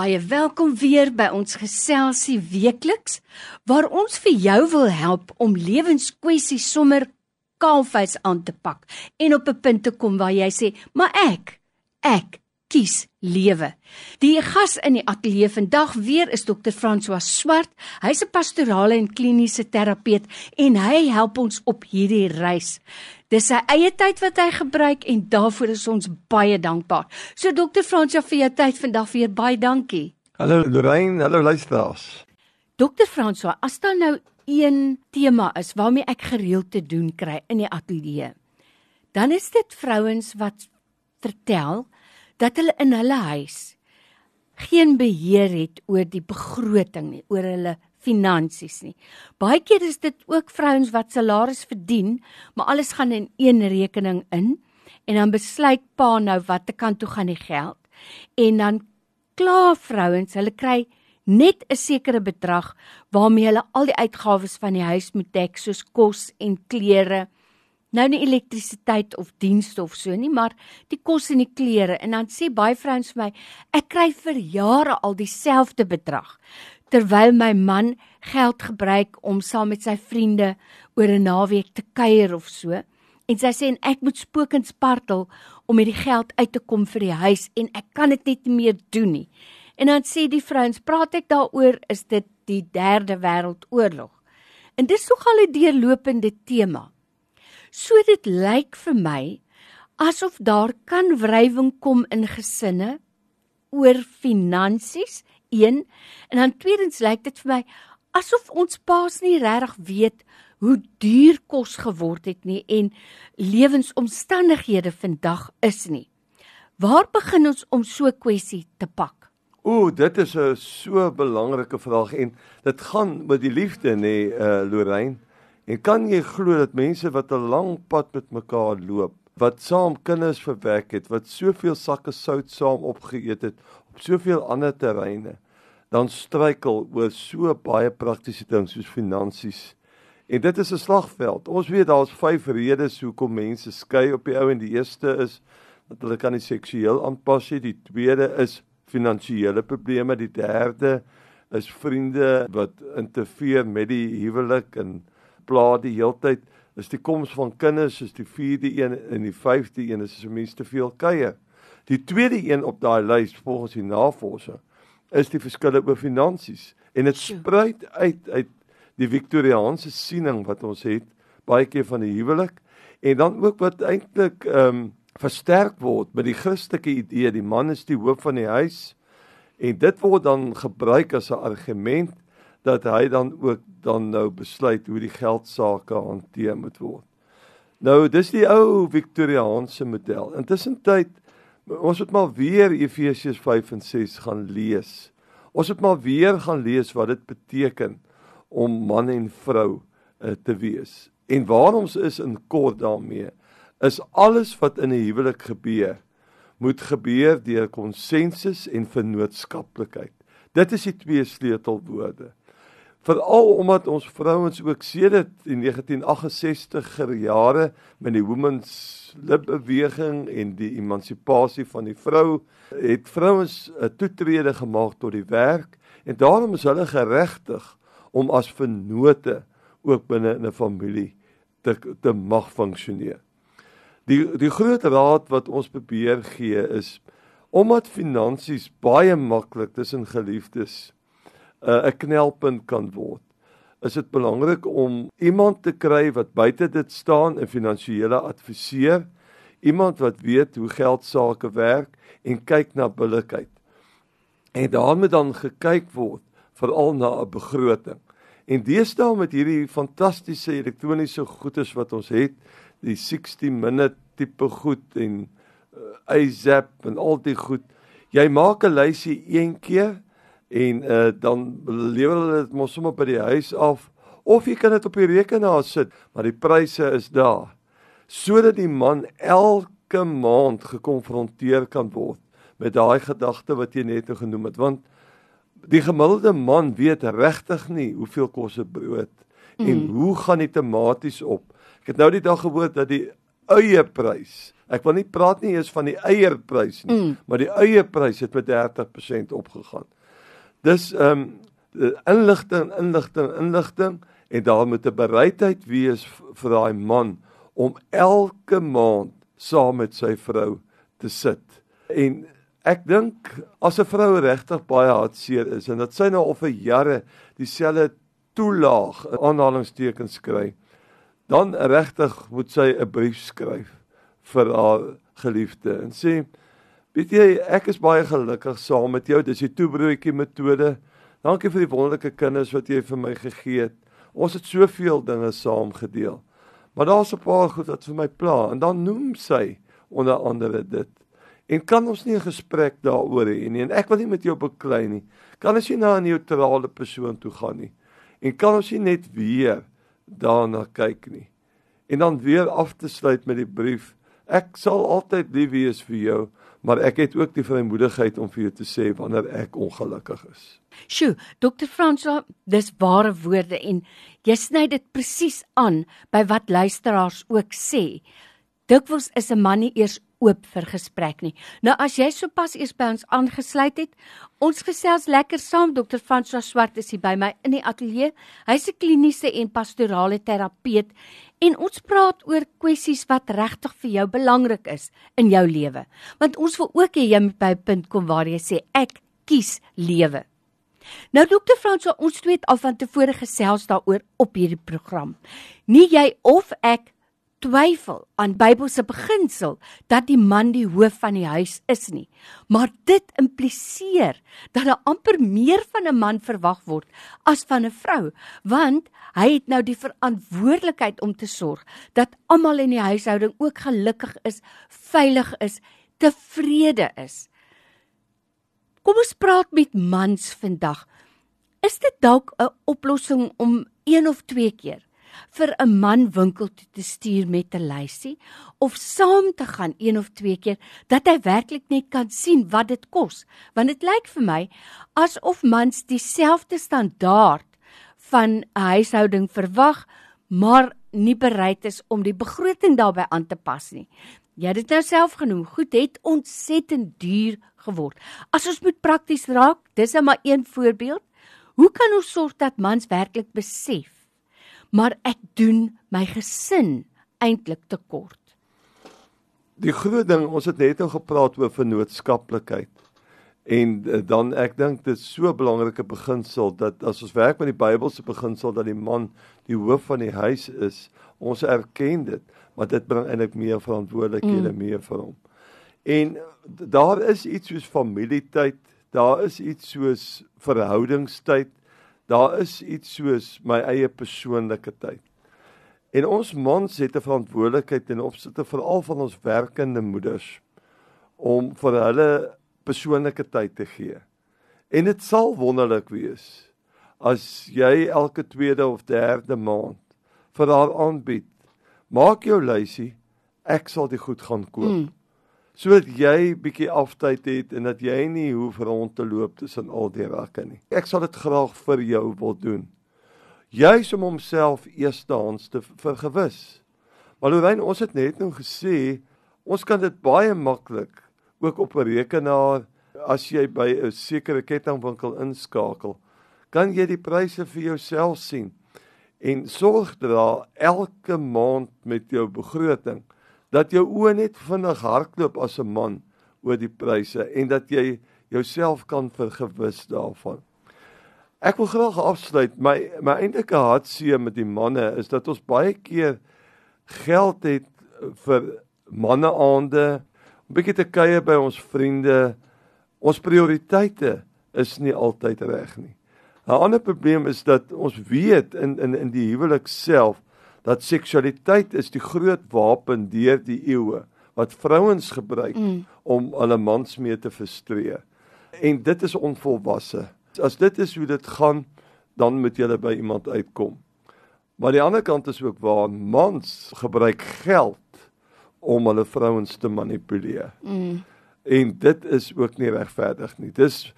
Baie welkom weer by ons geselsie weekliks waar ons vir jou wil help om lewenskwessies sommer kaalvuis aan te pak en op 'n punt te kom waar jy sê, "Maar ek, ek kies lewe." Die gas in die ateljee vandag weer is Dr. François Swart. Hy's 'n pastorale en kliniese terapeut en hy help ons op hierdie reis. Dis sy eie tyd wat hy gebruik en daarvoor is ons baie dankbaar. So dokter Fransja vir jou tyd vandag vir baie dankie. Hallo Lorraine, hallo luisteraars. Dokter Franswa, as daar nou een tema is waarmee ek gereeld te doen kry in die ateljee, dan is dit vrouens wat vertel dat hulle in hulle huis geen beheer het oor die begroting nie, oor hulle finansies nie. Baie keer is dit ook vrouens wat salaris verdien, maar alles gaan in een rekening in en dan besluit pa nou wat te kan toe gaan die geld en dan kla vrouens, hulle kry net 'n sekere bedrag waarmee hulle al die uitgawes van die huis moet dek soos kos en klere. Nou nie elektrisiteit of dienste of so nie, maar die kos en die klere en dan sê baie vrouens vir my, ek kry vir jare al dieselfde bedrag terwyl my man geld gebruik om saam met sy vriende oor 'n naweek te kuier of so. En sy sê en ek moet spook en spartel om met die geld uit te kom vir die huis en ek kan dit net nie meer doen nie. En dan sê die vrouens, praat ek daaroor is dit die derde wêreldoorlog. En dis nogal 'n deurlopende tema. So dit lyk vir my asof daar kan wrywing kom in gesinne oor finansies 1 en dan tweedens lyk dit vir my asof ons paas nie regtig weet hoe duur kos geword het nie en lewensomstandighede vandag is nie. Waar begin ons om so kwessie te pak? Ooh, dit is 'n so belangrike vraag en dit gaan met die liefde nê, uh Lorraine. En kan jy glo dat mense wat 'n lang pad met mekaar loop, wat saam kinders verwerk het, wat soveel sakke sout saam opgeëet het op soveel ander terreine dan struikel oor so baie praktiese dinge soos finansies. En dit is 'n slagveld. Ons weet daar's vyf redes hoekom mense skei op die ou en die eerste is dat hulle kan nie seksueel aanpas nie, die tweede is finansiële probleme, die derde is vriende wat interfereer met die huwelik en pla die heeltyd is die koms van kinders is die vierde een en die vyfde een is as mense te veel kuier. Die tweede een op daai lys volgens die navorsing is die verskille oor finansies en dit spruit uit uit die Victoriaanse siening wat ons het baie keer van die huwelik en dan ook wat eintlik ehm um, versterk word met die Christelike idee die man is die hoof van die huis en dit word dan gebruik as 'n argument dat hy dan ook dan nou besluit hoe die geld sake hanteer moet word. Nou dis die ou Victoriaanse model. Intussen tyd Ons moet maar weer Efesiërs 5 en 6 gaan lees. Ons moet maar weer gaan lees wat dit beteken om man en vrou uh, te wees. En waar ons is in kort daarmee is alles wat in 'n huwelik gebeur moet gebeur deur konsensus en vennootskaplikheid. Dit is die twee sleutelwoorde veral omdat ons vrouens ook sedert die 1968er jare met die women's lib beweging en die emansipasie van die vrou het vrouens 'n toetrede gemaak tot die werk en daarom is hulle geregtig om as vennote ook binne 'n familie te te mag funksioneer. Die die groot raad wat ons probeer gee is omdat finansies baie maklik tussen geliefdes uh, 'n knelpunt kan word. Is dit belangrik om iemand te kry wat buite dit staan en finansiële adviseur, iemand wat weet hoe geld sake werk en kyk na billikheid. En daarmee dan gekyk word veral na 'n begroting. En deesdae met hierdie fantastiese elektroniese goedes wat ons het, die 60 minute tipe goed en uh, iZap en al die goed. Jy maak 'n lysie een keer en uh, dan lewer hulle dit mos sommer by die huis af of jy kan dit op die rekenaar sit maar die pryse is daar sodat die man elke maand gekonfronteer kan word met daai gedagte wat jy net nou genoem het want die gemiddelde man weet regtig nie hoeveel kos 'n brood mm. en hoe gaan die tomaties op ek het nou die dag gehoor dat die eie prys Ek wil nie praat nie eens van die eierprys nie, mm. maar die eierprys het met 30% opgegaan. Dis ehm um, inligting, inligting, inligting en daar moet 'n bereidheid wees vir daai man om elke maand saam met sy vrou te sit. En ek dink as 'n vrou regtig baie hartseer is en dat sy nou al vir jare dieselfde toelaag aanhalingstekens kry, dan regtig moet sy 'n brief skryf vir haar geliefde en sê weet jy ek is baie gelukkig saam met jou. Dis die toebroodjie metode. Dankie vir die wonderlike kinders wat jy vir my gegee het. Ons het soveel dinge saam gedeel. Maar daar's 'n paar goed wat vir my pla en dan noem sy onder andere dit. En kan ons nie 'n gesprek daaroor hê nie? En ek wil nie met jou beklei nie. Kan as jy na 'n neutrale persoon toe gaan nie? En kan ons nie net weer daarna kyk nie. En dan weer af te sluit met die brief. Ek sal altyd lief wees vir jou, maar ek het ook die vrymoedigheid om vir jou te sê wanneer ek ongelukkig is. Sjoe, Dr. Franswa, dis ware woorde en jy sny dit presies aan by wat luisteraars ook sê. Dikwels is 'n man nie eers oop vir gesprek nie. Nou as jy sopas eers by ons aangesluit het, ons gesels lekker saam. Dr. François Swart is hier by my in die ateljee. Hy's 'n kliniese en pastorale terapeut en ons praat oor kwessies wat regtig vir jou belangrik is in jou lewe. Want ons wil ook hê jy moet by 'n punt kom waar jy sê ek kies lewe. Nou Dr. François, ons het al van tevore gesels daaroor op hierdie program. Nie jy of ek twyfel aan Bybelse beginsel dat die man die hoof van die huis is nie. Maar dit impliseer dat daar amper meer van 'n man verwag word as van 'n vrou, want hy het nou die verantwoordelikheid om te sorg dat almal in die huishouding ook gelukkig is, veilig is, tevrede is. Kom ons praat met mans vandag. Is dit dalk 'n oplossing om een of twee keer vir 'n man winkel toe te stuur met 'n lysie of saam te gaan een of twee keer dat hy werklik net kan sien wat dit kos want dit lyk vir my asof mans dieselfde standaard van 'n huishouding verwag maar nie bereid is om die begroting daarbey aan te pas nie. Jy het dit nou self genoem, goed het ontsettend duur geword. As ons moet prakties raak, dis net maar een voorbeeld. Hoe kan ons sorg dat mans werklik besef maar ek doen my gesin eintlik te kort. Die groot ding, ons het net nou gepraat oor vennootskaplikheid. En eh, dan ek dink dit is so 'n belangrike beginsel dat as ons werk met die Bybelse beginsel dat die man die hoof van die huis is, ons erken dit, maar dit bring eintlik meer verantwoordelikhede mm. meer vir hom. En daar is iets soos familietyd, daar is iets soos verhoudingstyd, Daar is iets soos my eie persoonlike tyd. En ons mans het 'n verantwoordelikheid in opsigte veral van ons werkende moeders om vir hulle persoonlike tyd te gee. En dit sal wonderlik wees as jy elke tweede of derde maand vir haar aanbied. Maak jou lysie, ek sal dit goed gaan koop. Mm sodat jy bietjie aftyd het en dat jy nie hoef rond te loop tussen al die rakke nie. Ek sal dit graag vir jou wil doen. Juis om homself eerstehands te vergewis. Maar Lorraine, ons het net nou gesê ons kan dit baie maklik ook op 'n rekenaar as jy by 'n sekere kettingwinkel inskakel, kan jy die pryse vir jouself sien en sorg dat elke maand met jou begroting dat jou oë net vinnig hardloop as 'n man oor die pryse en dat jy jouself kan vergewis daarvan. Ek wil graag afsluit my my eintlike hartseer met die manne is dat ons baie keer geld het vir manneaande, 'n bietjie te kuier by ons vriende. Ons prioriteite is nie altyd reg nie. 'n Ander probleem is dat ons weet in in in die huwelik self dat seksualiteit is die groot wapen deur die eeue wat vrouens gebruik mm. om hulle mans mee te verstree. En dit is onvolwasse. As dit is hoe dit gaan, dan moet jy by iemand uitkom. Maar die ander kant is ook waar mans gebruik geld om hulle vrouens te manipuleer. Mm. En dit is ook nie regverdig nie. Dis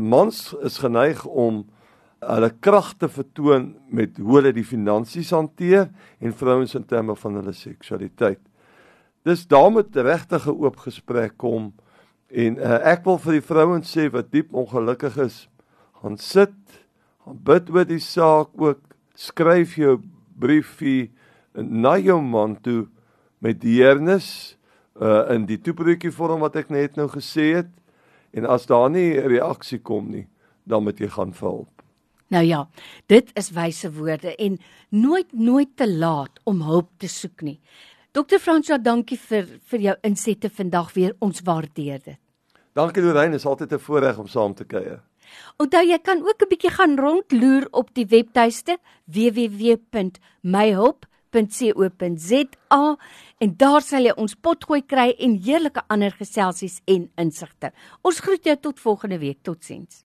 mans is geneig om hulle kragte vertoon met hoe hulle die finansies hanteer en vrouens in terme van hulle seksualiteit. Dis daar met regtig 'n oop gesprek kom en uh, ek wil vir die vrouens sê wat diep ongelukkig is, gaan sit, gaan bid oor die saak ook, skryf jou briefie na jou man toe met deernis uh in die toebroodjie vorm wat ek net nou gesê het en as daar nie reaksie kom nie dan moet jy gaan vir hulp. Nou ja, dit is wyse woorde en nooit nooit te laat om hulp te soek nie. Dokter Fransja, dankie vir vir jou insette vandag weer. Ons waardeer dit. Dankie Lorraine, is altyd 'n voorreg om saam te kuier. Onthou jy kan ook 'n bietjie gaan rondloer op die webtuiste www.myhulp.co.za en daar sal jy ons potgooi kry en heerlike ander geselsies en insigte. Ons groet jou tot volgende week. Totsiens.